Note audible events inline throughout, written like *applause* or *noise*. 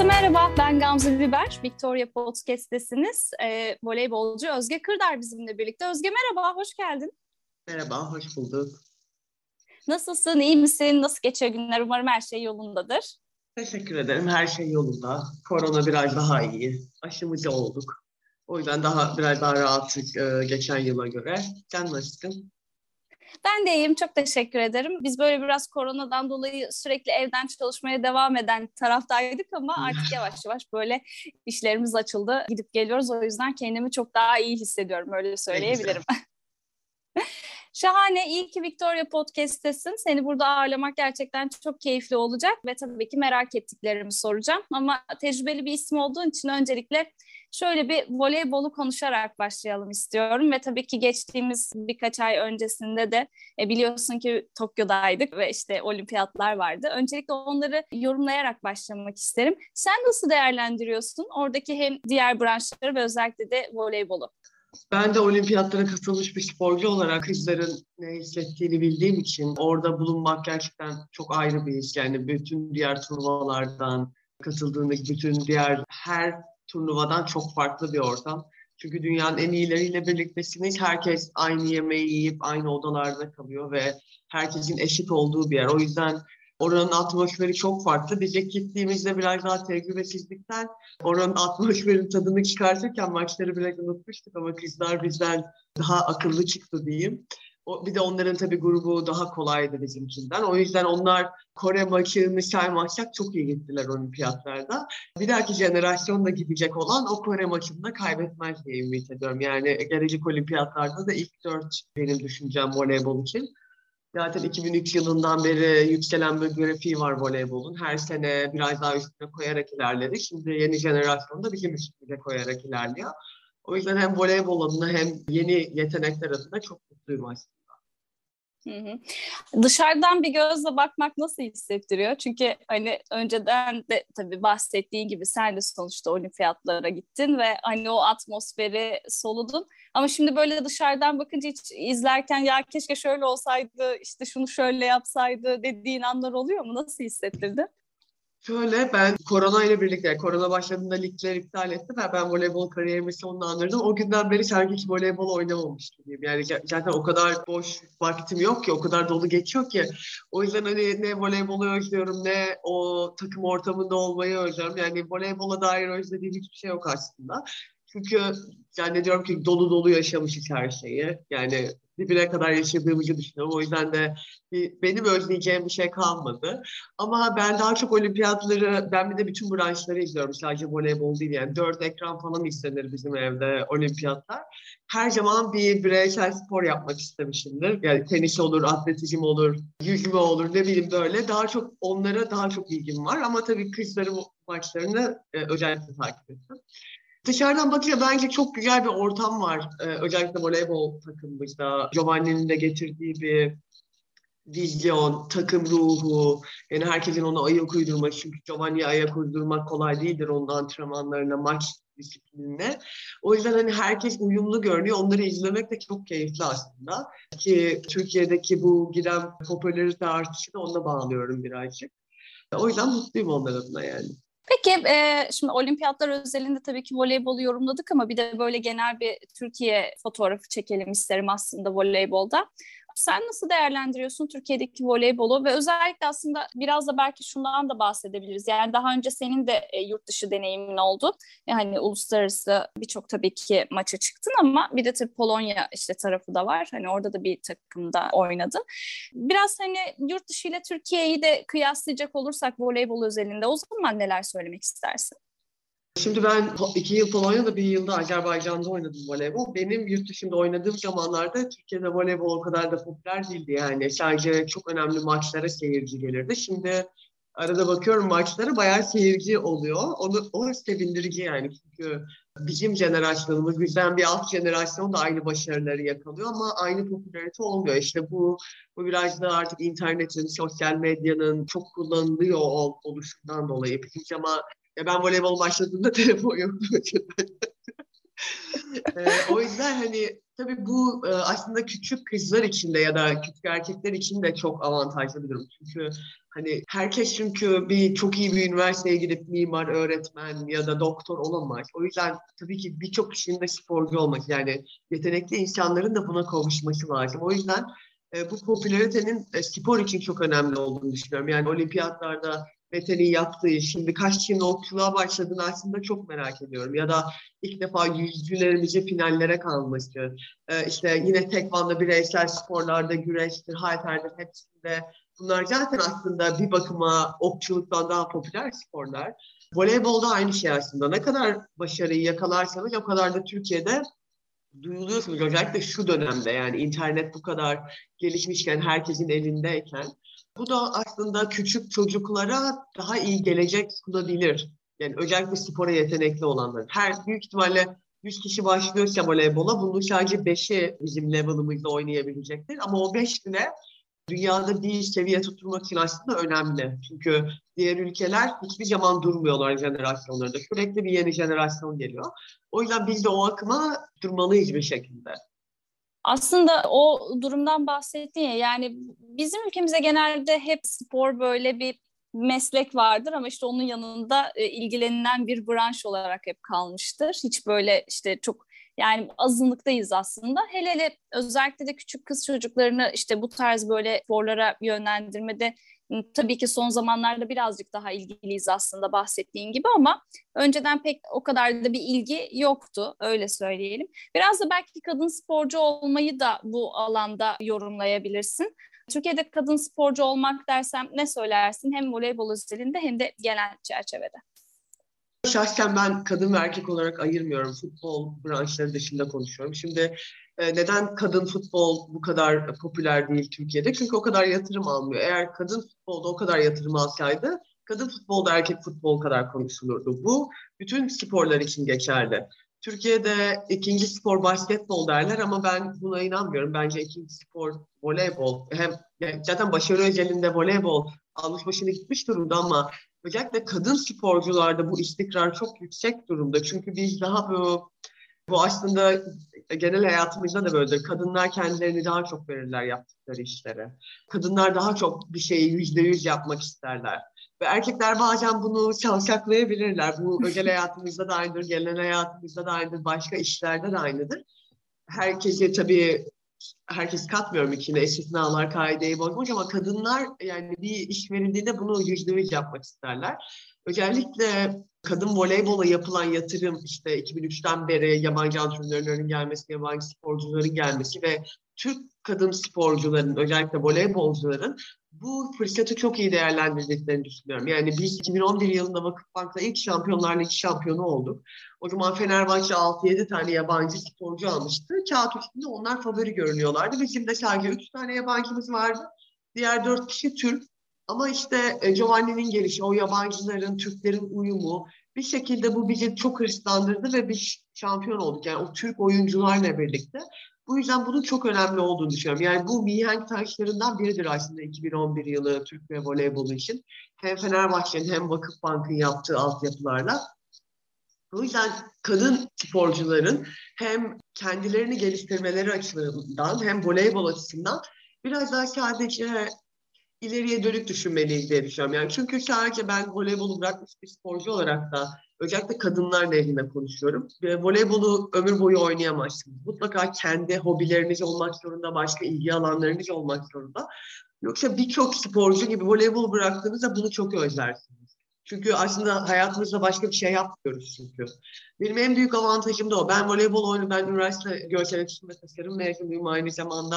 Herkese merhaba, ben Gamze Biber. Victoria Podcast'tesiniz. Ee, voleybolcu Özge Kırdar bizimle birlikte. Özge merhaba, hoş geldin. Merhaba, hoş bulduk. Nasılsın, iyi misin? Nasıl geçiyor günler? Umarım her şey yolundadır. Teşekkür ederim, her şey yolunda. Korona biraz daha iyi. Aşımızı olduk. O yüzden daha biraz daha rahatlık e, geçen yıla göre. Sen nasılsın? Ben de iyiyim, çok teşekkür ederim. Biz böyle biraz koronadan dolayı sürekli evden çalışmaya devam eden taraftaydık ama artık yavaş yavaş böyle işlerimiz açıldı. Gidip geliyoruz. O yüzden kendimi çok daha iyi hissediyorum, öyle söyleyebilirim. *laughs* Şahane. İyi ki Victoria Podcast'tesin. Seni burada ağırlamak gerçekten çok keyifli olacak ve tabii ki merak ettiklerimi soracağım. Ama tecrübeli bir isim olduğun için öncelikle şöyle bir voleybolu konuşarak başlayalım istiyorum. Ve tabii ki geçtiğimiz birkaç ay öncesinde de e, biliyorsun ki Tokyo'daydık ve işte olimpiyatlar vardı. Öncelikle onları yorumlayarak başlamak isterim. Sen nasıl değerlendiriyorsun oradaki hem diğer branşları ve özellikle de voleybolu? Ben de olimpiyatlara katılmış bir sporcu olarak kızların ne hissettiğini bildiğim için orada bulunmak gerçekten çok ayrı bir his. Yani bütün diğer turnuvalardan, katıldığımız bütün diğer her turnuvadan çok farklı bir ortam. Çünkü dünyanın en iyileriyle birliktesiniz. Herkes aynı yemeği yiyip aynı odalarda kalıyor ve herkesin eşit olduğu bir yer. O yüzden Oranın atmosferi çok farklı. Biz ilk gittiğimizde biraz daha tecrübesizlikten oranın atmosferin tadını çıkartırken maçları biraz unutmuştuk ama kızlar bizden daha akıllı çıktı diyeyim. O, bir de onların tabii grubu daha kolaydı bizimkinden. O yüzden onlar Kore maçını saymazsak çok iyi gittiler olimpiyatlarda. Bir dahaki jenerasyon da gidecek olan o Kore maçını da kaybetmez diye ümit ediyorum. Yani gelecek olimpiyatlarda da ilk dört benim düşüncem voleybol için. Zaten 2003 yılından beri yükselen bir grafiği var voleybolun. Her sene biraz daha üstüne koyarak ilerledi. Şimdi yeni jenerasyonda bizim üstüne koyarak ilerliyor. O yüzden hem voleybol adına hem yeni yetenekler adına çok mutluyum aslında. Hı. Dışarıdan bir gözle bakmak nasıl hissettiriyor? Çünkü hani önceden de tabii bahsettiğin gibi sen de sonuçta olimpiyatlara gittin ve hani o atmosferi soludun. Ama şimdi böyle dışarıdan bakınca hiç izlerken ya keşke şöyle olsaydı, işte şunu şöyle yapsaydı dediğin anlar oluyor mu? Nasıl hissettirdi? Şöyle ben korona ile birlikte, korona başladığında ligler iptal etti ve ben voleybol kariyerimi sonlandırdım. O günden beri sanki hiç voleybol oynamamış gibiyim. Yani zaten o kadar boş vaktim yok ki, o kadar dolu geçiyor ki. O yüzden hani ne voleybolu özlüyorum ne o takım ortamında olmayı özlüyorum. Yani voleybola dair özlediğim hiçbir şey yok aslında. Çünkü zannediyorum ki dolu dolu yaşamışız her şeyi. Yani dibine kadar yaşadığımızı düşünüyorum. O yüzden de bir, benim özleyeceğim bir şey kalmadı. Ama ben daha çok olimpiyatları, ben bir de bütün branşları izliyorum. Sadece voleybol değil yani. Dört ekran falan izlenir bizim evde olimpiyatlar. Her zaman bir bireysel spor yapmak istemişimdir. Yani tenis olur, atletizm olur, yüzme olur ne bileyim böyle. Daha çok onlara daha çok ilgim var. Ama tabii kızların maçlarını e, özellikle takip ettim. Dışarıdan bakınca bence çok güzel bir ortam var. Ee, özellikle voleybol takımımızda. Giovanni'nin de getirdiği bir vizyon, takım ruhu. Yani herkesin ona ayak uydurması. Çünkü Giovanni'ye ayak uydurmak kolay değildir onun antrenmanlarına, maç disiplinine. O yüzden hani herkes uyumlu görünüyor. Onları izlemek de çok keyifli aslında. Ki Türkiye'deki bu giren popülarite artışını onunla bağlıyorum birazcık. O yüzden mutluyum onlar adına yani. Peki e, şimdi olimpiyatlar özelinde tabii ki voleybolu yorumladık ama bir de böyle genel bir Türkiye fotoğrafı çekelim isterim aslında voleybolda. Sen nasıl değerlendiriyorsun Türkiye'deki voleybolu ve özellikle aslında biraz da belki şundan da bahsedebiliriz. Yani daha önce senin de e, yurt dışı deneyimin oldu. Yani uluslararası birçok tabii ki maça çıktın ama bir de tabii Polonya işte tarafı da var. Hani orada da bir takımda oynadın. Biraz hani yurt dışı ile Türkiye'yi de kıyaslayacak olursak voleybol özelinde o zaman neler söylemek istersin? Şimdi ben iki yıl Polonya'da bir yılda Azerbaycan'da oynadım voleybol. Benim yurt dışında oynadığım zamanlarda Türkiye'de voleybol o kadar da popüler değildi yani. Sadece çok önemli maçlara seyirci gelirdi. Şimdi arada bakıyorum maçlara bayağı seyirci oluyor. Onu, o sevindirici yani çünkü bizim jenerasyonumuz, bizden bir alt jenerasyon da aynı başarıları yakalıyor ama aynı popülarite olmuyor. İşte bu, bu biraz da artık internetin, sosyal medyanın çok kullanılıyor oluşundan dolayı. Bizim ama ya ben voleybol başladığımda *laughs* telefon yoktu. *laughs* ee, o yüzden hani tabii bu e, aslında küçük kızlar için de ya da küçük erkekler için de çok avantajlı bir durum. Çünkü hani herkes çünkü bir çok iyi bir üniversiteye gidip mimar, öğretmen ya da doktor olamaz. O yüzden tabii ki birçok kişinin de sporcu olmak yani yetenekli insanların da buna kavuşması lazım. O yüzden e, bu popülaritenin e, spor için çok önemli olduğunu düşünüyorum. Yani olimpiyatlarda Mete'nin yaptığı, şimdi kaç kişinin okçuluğa başladığını aslında çok merak ediyorum. Ya da ilk defa yüzücülerimizin finallere kalması. Ee, işte yine tekvanda bireysel sporlarda, güreştir, halterdir hepsinde. Bunlar zaten aslında bir bakıma okçuluktan daha popüler sporlar. Voleybolda aynı şey aslında. Ne kadar başarıyı yakalarsanız o kadar da Türkiye'de duyuluyorsunuz. Özellikle şu dönemde yani internet bu kadar gelişmişken, herkesin elindeyken bu da aslında küçük çocuklara daha iyi gelecek sunabilir. Yani özellikle spora yetenekli olanlar. Her büyük ihtimalle 100 kişi başlıyorsa voleybola bunun sadece 5'i bizim level'ımızda oynayabilecektir. Ama o 5 bile dünyada bir seviye tutturmak için aslında önemli. Çünkü diğer ülkeler hiçbir zaman durmuyorlar jenerasyonlarında. Sürekli bir yeni jenerasyon geliyor. O yüzden biz de o akıma durmalıyız bir şekilde. Aslında o durumdan bahsettin ya yani bizim ülkemize genelde hep spor böyle bir meslek vardır ama işte onun yanında e, ilgilenilen bir branş olarak hep kalmıştır. Hiç böyle işte çok yani azınlıktayız aslında. Hele hele özellikle de küçük kız çocuklarını işte bu tarz böyle sporlara yönlendirmede tabii ki son zamanlarda birazcık daha ilgiliyiz aslında bahsettiğin gibi ama önceden pek o kadar da bir ilgi yoktu öyle söyleyelim. Biraz da belki kadın sporcu olmayı da bu alanda yorumlayabilirsin. Türkiye'de kadın sporcu olmak dersem ne söylersin hem voleybol özelinde hem de genel çerçevede? Şahsen ben kadın ve erkek olarak ayırmıyorum. Futbol branşları dışında konuşuyorum. Şimdi e, neden kadın futbol bu kadar popüler değil Türkiye'de? Çünkü o kadar yatırım almıyor. Eğer kadın futbolda o kadar yatırım alsaydı kadın futbolda erkek futbol kadar konuşulurdu. Bu bütün sporlar için geçerli. Türkiye'de ikinci spor basketbol derler ama ben buna inanmıyorum. Bence ikinci spor voleybol. Hem zaten başarı özelinde voleybol almış başını gitmiş durumda ama özellikle kadın sporcularda bu istikrar çok yüksek durumda. Çünkü biz daha bu bu aslında genel hayatımızda da böyledir. Kadınlar kendilerini daha çok verirler yaptıkları işlere. Kadınlar daha çok bir şeyi yüzde yüz yapmak isterler. Ve erkekler bazen bunu çalçaklayabilirler. Bu özel *laughs* hayatımızda da aynıdır, genel hayatımızda da aynıdır, başka işlerde de aynıdır. Herkese tabii herkes katmıyorum içine istisnalar kaideyi bozmuş ama kadınlar yani bir iş verildiğinde bunu yüzde yüz yapmak isterler. Özellikle kadın voleybola yapılan yatırım işte 2003'ten beri yabancı antrenörlerin gelmesi, yabancı sporcuların gelmesi ve Türk kadın sporcuların özellikle voleybolcuların bu fırsatı çok iyi değerlendirdiklerini düşünüyorum. Yani biz 2011 yılında Vakıfbank'ta ilk Şampiyonlar Ligi şampiyonu olduk. O zaman Fenerbahçe 6-7 tane yabancı sporcu almıştı. Kağıt üstünde onlar favori görünüyorlardı. Bizim de sadece 3 tane yabancımız vardı. Diğer 4 kişi Türk. Ama işte e, Giovanni'nin gelişi, o yabancıların, Türklerin uyumu bir şekilde bu bizi çok hırslandırdı ve bir şampiyon olduk. Yani o Türk oyuncularla birlikte. Bu yüzden bunun çok önemli olduğunu düşünüyorum. Yani bu mihenk taşlarından biridir aslında 2011 yılı Türk ve voleybolu için. Hem Fenerbahçe'nin hem Vakıfbank'ın yaptığı altyapılarla. O yüzden kadın sporcuların hem kendilerini geliştirmeleri açısından hem voleybol açısından biraz daha sadece ileriye dönük düşünmeliyiz diye düşünüyorum. Yani çünkü sadece ben voleybolu bırakmış bir sporcu olarak da özellikle kadınlar nezdinde konuşuyorum. Ve voleybolu ömür boyu oynayamazsınız. Mutlaka kendi hobileriniz olmak zorunda, başka ilgi alanlarınız olmak zorunda. Yoksa birçok sporcu gibi voleybolu bıraktığınızda bunu çok özlersiniz. Çünkü aslında hayatımızda başka bir şey yapmıyoruz çünkü. Benim en büyük avantajım da o. Ben voleybol oyunu, ben üniversite görsel iletişim ve tasarım mezunuyum aynı zamanda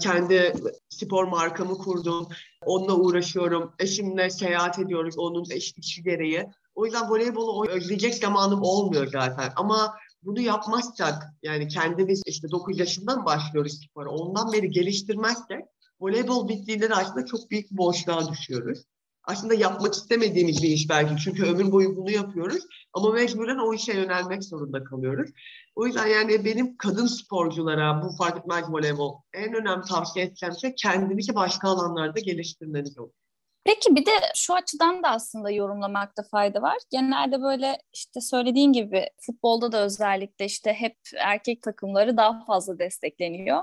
kendi spor markamı kurdum. Onunla uğraşıyorum. Eşimle seyahat ediyoruz onun işi gereği. O yüzden voleybolu özleyecek zamanım olmuyor zaten. Ama bunu yapmazsak yani kendimiz işte 9 yaşından başlıyoruz spora. Ondan beri geliştirmezsek voleybol bittiğinde de aslında çok büyük bir boşluğa düşüyoruz. Aslında yapmak istemediğimiz bir iş belki. Çünkü ömür boyu bunu yapıyoruz. Ama mecburen o işe yönelmek zorunda kalıyoruz. O yüzden yani benim kadın sporculara bu fark etmez voleybol en önemli tavsiye edeceğim şey kendinizi başka alanlarda geliştirmeniz olur. Peki bir de şu açıdan da aslında yorumlamakta fayda var. Genelde böyle işte söylediğin gibi futbolda da özellikle işte hep erkek takımları daha fazla destekleniyor.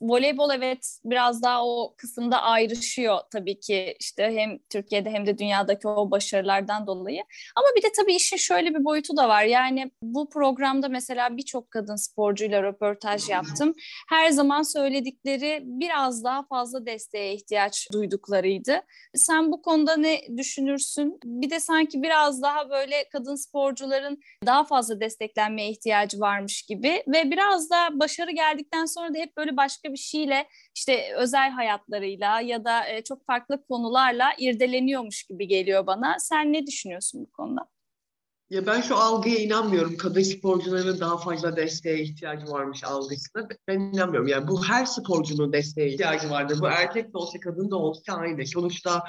Voleybol evet biraz daha o kısımda ayrışıyor tabii ki işte hem Türkiye'de hem de dünyadaki o başarılardan dolayı. Ama bir de tabii işin şöyle bir boyutu da var. Yani bu programda mesela birçok kadın sporcuyla röportaj yaptım. Her zaman söyledikleri biraz daha fazla desteğe ihtiyaç duyduklarıydı. Sen sen bu konuda ne düşünürsün? Bir de sanki biraz daha böyle kadın sporcuların daha fazla desteklenmeye ihtiyacı varmış gibi ve biraz da başarı geldikten sonra da hep böyle başka bir şeyle işte özel hayatlarıyla ya da e, çok farklı konularla irdeleniyormuş gibi geliyor bana. Sen ne düşünüyorsun bu konuda? Ya ben şu algıya inanmıyorum. Kadın sporcuların daha fazla desteğe ihtiyacı varmış algısına. Ben inanmıyorum. Yani bu her sporcunun desteğe ihtiyacı vardır. Bu erkek de olsa kadın da olsa aynı. Sonuçta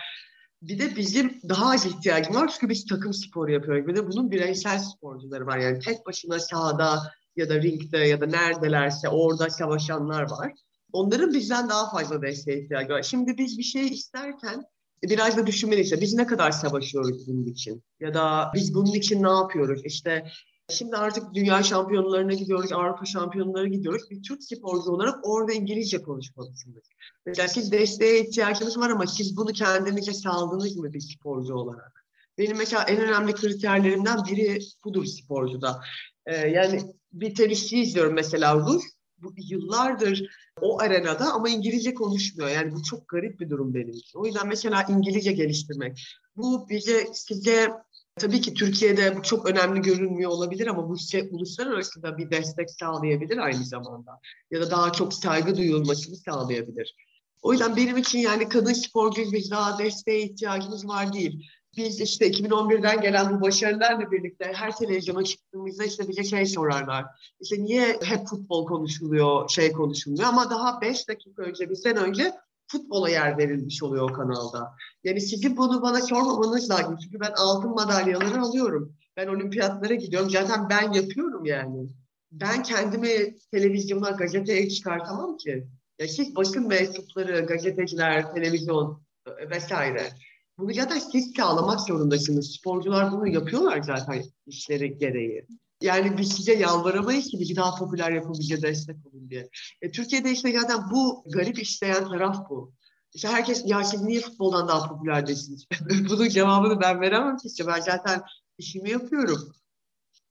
bir de bizim daha az ihtiyacımız var çünkü biz takım sporu yapıyoruz. Bir de bunun bireysel sporcuları var. Yani tek başına sahada ya da ringde ya da neredelerse orada savaşanlar var. Onların bizden daha fazla desteğe ihtiyacı var. Şimdi biz bir şey isterken biraz da düşünmeliyiz. Biz ne kadar savaşıyoruz bunun için? Ya da biz bunun için ne yapıyoruz? İşte şimdi artık dünya şampiyonlarına gidiyoruz, Avrupa şampiyonlarına gidiyoruz. Bir Türk sporcu olarak orada İngilizce konuşmalısınız. Mesela siz desteğe ihtiyacınız var ama siz bunu kendinize sağladınız mı bir sporcu olarak? Benim mesela en önemli kriterlerimden biri budur sporcuda. Ee, yani bir tenisçi izliyorum mesela Rus. Bu yıllardır o arenada ama İngilizce konuşmuyor. Yani bu çok garip bir durum benim için. O yüzden mesela İngilizce geliştirmek. Bu bize size tabii ki Türkiye'de bu çok önemli görünmüyor olabilir ama bu şey, uluslararası da bir destek sağlayabilir aynı zamanda. Ya da daha çok saygı duyulmasını sağlayabilir. O yüzden benim için yani kadın sporcuyuz biz daha desteğe ihtiyacımız var değil. Biz işte 2011'den gelen bu başarılarla birlikte her televizyona çıktığımızda işte bize şey sorarlar. İşte niye hep futbol konuşuluyor, şey konuşuluyor ama daha 5 dakika önce, bizden önce futbola yer verilmiş oluyor o kanalda. Yani sizin bunu bana sormamanız lazım. Çünkü ben altın madalyaları alıyorum. Ben olimpiyatlara gidiyorum. Zaten ben yapıyorum yani. Ben kendimi televizyona, gazeteye çıkartamam ki. Ya siz basın mensupları, gazeteciler, televizyon e, vesaire. Bunu zaten siz sağlamak zorundasınız. Sporcular bunu yapıyorlar zaten işleri gereği. Yani biz size yalvaramayız ki bizi daha popüler yapın, destek olun diye. E, Türkiye'de işte zaten bu garip işleyen taraf bu. İşte herkes ya siz niye futboldan daha popüler desiniz? *laughs* Bunun cevabını ben veremem ki işte ben zaten işimi yapıyorum.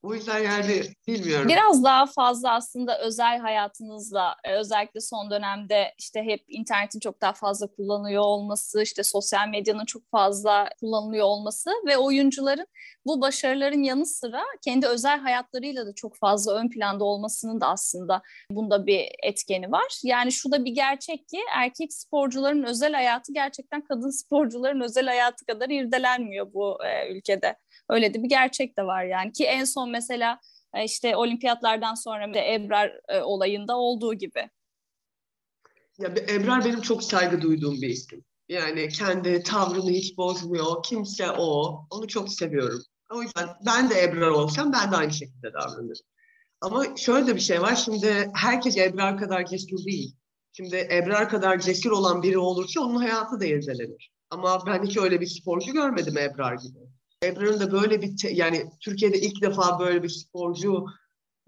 O yüzden yani bilmiyorum. Biraz daha fazla aslında özel hayatınızla e, özellikle son dönemde işte hep internetin çok daha fazla kullanılıyor olması, işte sosyal medyanın çok fazla kullanılıyor olması ve oyuncuların bu başarıların yanı sıra kendi özel hayatlarıyla da çok fazla ön planda olmasının da aslında bunda bir etkeni var. Yani şu da bir gerçek ki erkek sporcuların özel hayatı gerçekten kadın sporcuların özel hayatı kadar irdelenmiyor bu e, ülkede. Öyle de bir gerçek de var yani ki en son mesela e, işte olimpiyatlardan sonra da Ebrar e, olayında olduğu gibi. Ya Ebrar benim çok saygı duyduğum bir isim. Yani kendi tavrını hiç bozmuyor. Kimse o. Onu çok seviyorum. O yüzden ben de Ebrar olsam ben de aynı şekilde davranırım. Ama şöyle de bir şey var. Şimdi herkes Ebrar kadar cesur değil. Şimdi Ebrar kadar cesur olan biri olursa onun hayatı da irdelenir. Ama ben hiç öyle bir sporcu görmedim Ebrar gibi. Ebrar'ın da böyle bir te- yani Türkiye'de ilk defa böyle bir sporcu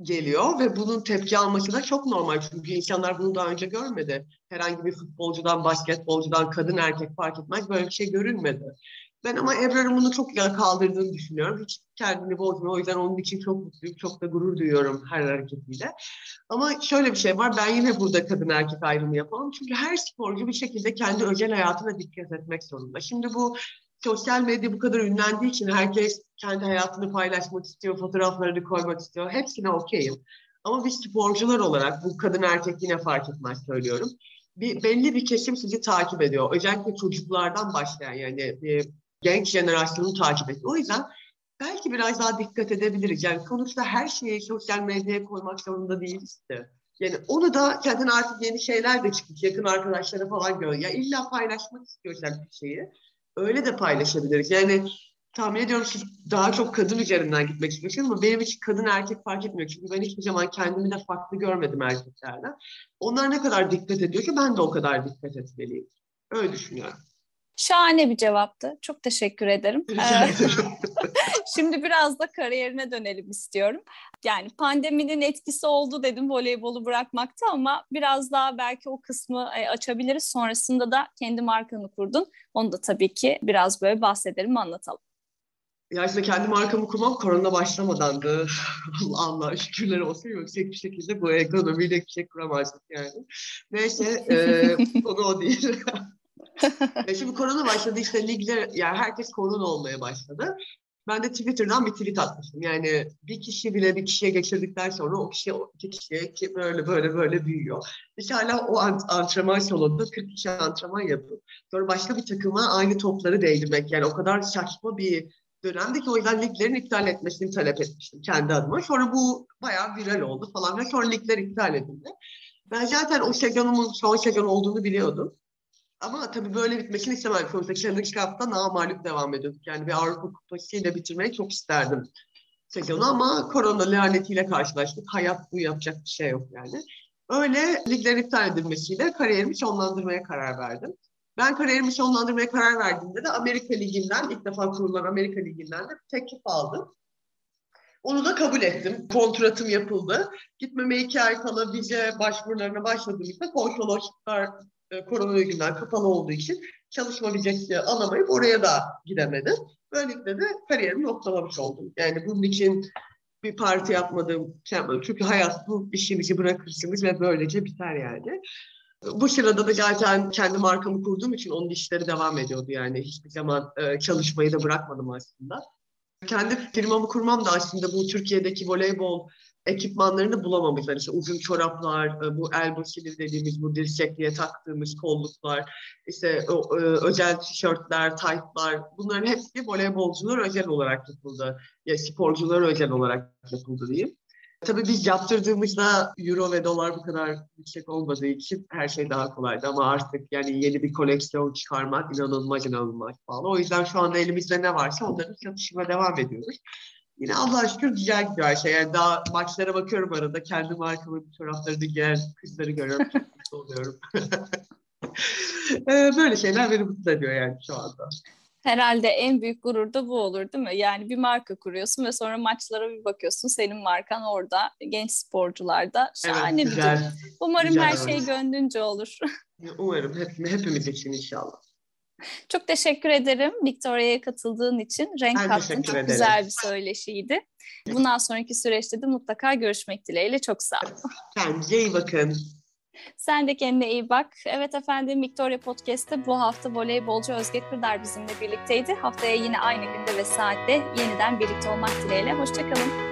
geliyor ve bunun tepki alması da çok normal. Çünkü insanlar bunu daha önce görmedi. Herhangi bir futbolcudan, basketbolcudan, kadın erkek fark etmez böyle bir şey görünmedi. Ben ama Ebrar'ın bunu çok güzel kaldırdığını düşünüyorum. Hiç kendini bozmuyor. O yüzden onun için çok mutluyum. Çok da gurur duyuyorum her hareketiyle. Ama şöyle bir şey var. Ben yine burada kadın erkek ayrımı yapamam. Çünkü her sporcu bir şekilde kendi özel hayatına dikkat etmek zorunda. Şimdi bu sosyal medya bu kadar ünlendiği için herkes kendi hayatını paylaşmak istiyor, fotoğraflarını koymak istiyor. Hepsine okeyim. Ama biz sporcular olarak, bu kadın erkek yine fark etmez söylüyorum. Bir, belli bir kesim sizi takip ediyor. Özellikle çocuklardan başlayan yani bir genç jenerasyonu takip ediyor. O yüzden belki biraz daha dikkat edebiliriz. Yani sonuçta her şeyi sosyal medyaya koymak zorunda değiliz de. Yani onu da zaten artık yeni şeyler de çıkmış. Yakın arkadaşlara falan gör. Ya illa paylaşmak istiyorsan bir şeyi öyle de paylaşabiliriz. Yani tahmin ediyorum siz daha çok kadın üzerinden gitmek istiyorsunuz ama benim için kadın erkek fark etmiyor. Çünkü ben hiçbir zaman kendimi de farklı görmedim erkeklerden. Onlar ne kadar dikkat ediyor ki ben de o kadar dikkat etmeliyim. Öyle düşünüyorum. Şahane bir cevaptı. Çok teşekkür ederim. *laughs* Şimdi biraz da kariyerine dönelim istiyorum. Yani pandeminin etkisi oldu dedim voleybolu bırakmakta ama biraz daha belki o kısmı e, açabiliriz. Sonrasında da kendi markanı kurdun. Onu da tabii ki biraz böyle bahsedelim, anlatalım. Ya işte kendi markamı kurmam korona başlamadandı. *laughs* Allah şükürler olsun yüksek bir şekilde bu ekonomiyle bir şey kuramazdık yani. Neyse e, *laughs* konu o değil. E şimdi korona başladı işte ligler yani herkes korona olmaya başladı. Ben de Twitter'dan bir tweet atmıştım. Yani bir kişi bile bir kişiye geçirdikten sonra o kişi o iki kişiye ki böyle böyle böyle büyüyor. İşte hala o antrenman salonunda 40 kişi antrenman yapıp sonra başka bir takıma aynı topları değdirmek. Yani o kadar saçma bir dönemdeki o yüzden liglerin iptal etmesini talep etmiştim kendi adıma. Sonra bu bayağı viral oldu falan ve sonra ligler iptal edildi. Ben zaten o sezonumun son sezon olduğunu biliyordum. Ama tabii böyle bitmesini istemem. Sonuçta Challenge Cup'ta namalip devam ediyorduk. Yani bir Avrupa Kupası'yla bitirmeyi çok isterdim sezonu ama korona lanetiyle karşılaştık. Hayat bu yapacak bir şey yok yani. Öyle liglerin iptal edilmesiyle kariyerimi sonlandırmaya karar verdim. Ben kariyerimi sonlandırmaya karar verdiğimde de Amerika Ligi'nden, ilk defa kurulan Amerika Ligi'nden de teklif aldım. Onu da kabul ettim. Kontratım yapıldı. Gitmeme iki ay kala vize başvurularına başladığımızda konsolosluklar e, korona yüzünden kapalı olduğu için çalışma vizesi alamayıp oraya da gidemedim. Böylelikle de kariyerimi noktalamış oldum. Yani bunun için bir parti yapmadım, şey. Çünkü hayat bu işimizi bırakırsınız ve böylece biter yani. Bu sırada da zaten kendi markamı kurduğum için onun işleri devam ediyordu yani. Hiçbir zaman e, çalışmayı da bırakmadım aslında. Kendi firmamı kurmam da aslında bu Türkiye'deki voleybol ekipmanlarını bulamamışlar. İşte uzun çoraplar, e, bu elbow sleeve dediğimiz bu dirsekliğe taktığımız kolluklar, işte o, e, özel tişörtler, taytlar bunların hepsi voleybolcular özel olarak yapıldı. Ya sporcular özel olarak yapıldı diyeyim. Tabii biz yaptırdığımızda euro ve dolar bu kadar yüksek olmadığı için her şey daha kolaydı ama artık yani yeni bir koleksiyon çıkarmak inanılmaz inanılmaz pahalı. O yüzden şu anda elimizde ne varsa onların satışına devam ediyoruz. Yine Allah'a şükür güzel gidiyor şey. Yani daha maçlara bakıyorum arada. Kendi markamın fotoğraflarını giyen kızları görüyorum. *laughs* Çok mutlu oluyorum. *laughs* Ee, böyle şeyler beni mutlu ediyor yani şu anda. Herhalde en büyük gurur da bu olur değil mi? Yani bir marka kuruyorsun ve sonra maçlara bir bakıyorsun senin markan orada genç sporcularda. Şahane evet, güzel, bir durum. Umarım güzel, her şey gönlünce olur. *laughs* Umarım hep, hepimiz için inşallah. Çok teşekkür ederim Victoria'ya katıldığın için. Renk ben kattın. Çok ederim. güzel bir söyleşiydi. Bundan sonraki süreçte de mutlaka görüşmek dileğiyle. Çok sağ ol. *laughs* Kendinize iyi bakın. Sen de kendine iyi bak. Evet efendim Victoria Podcast'te bu hafta voleybolcu Özge Kırdar bizimle birlikteydi. Haftaya yine aynı günde ve saatte yeniden birlikte olmak dileğiyle. Hoşçakalın.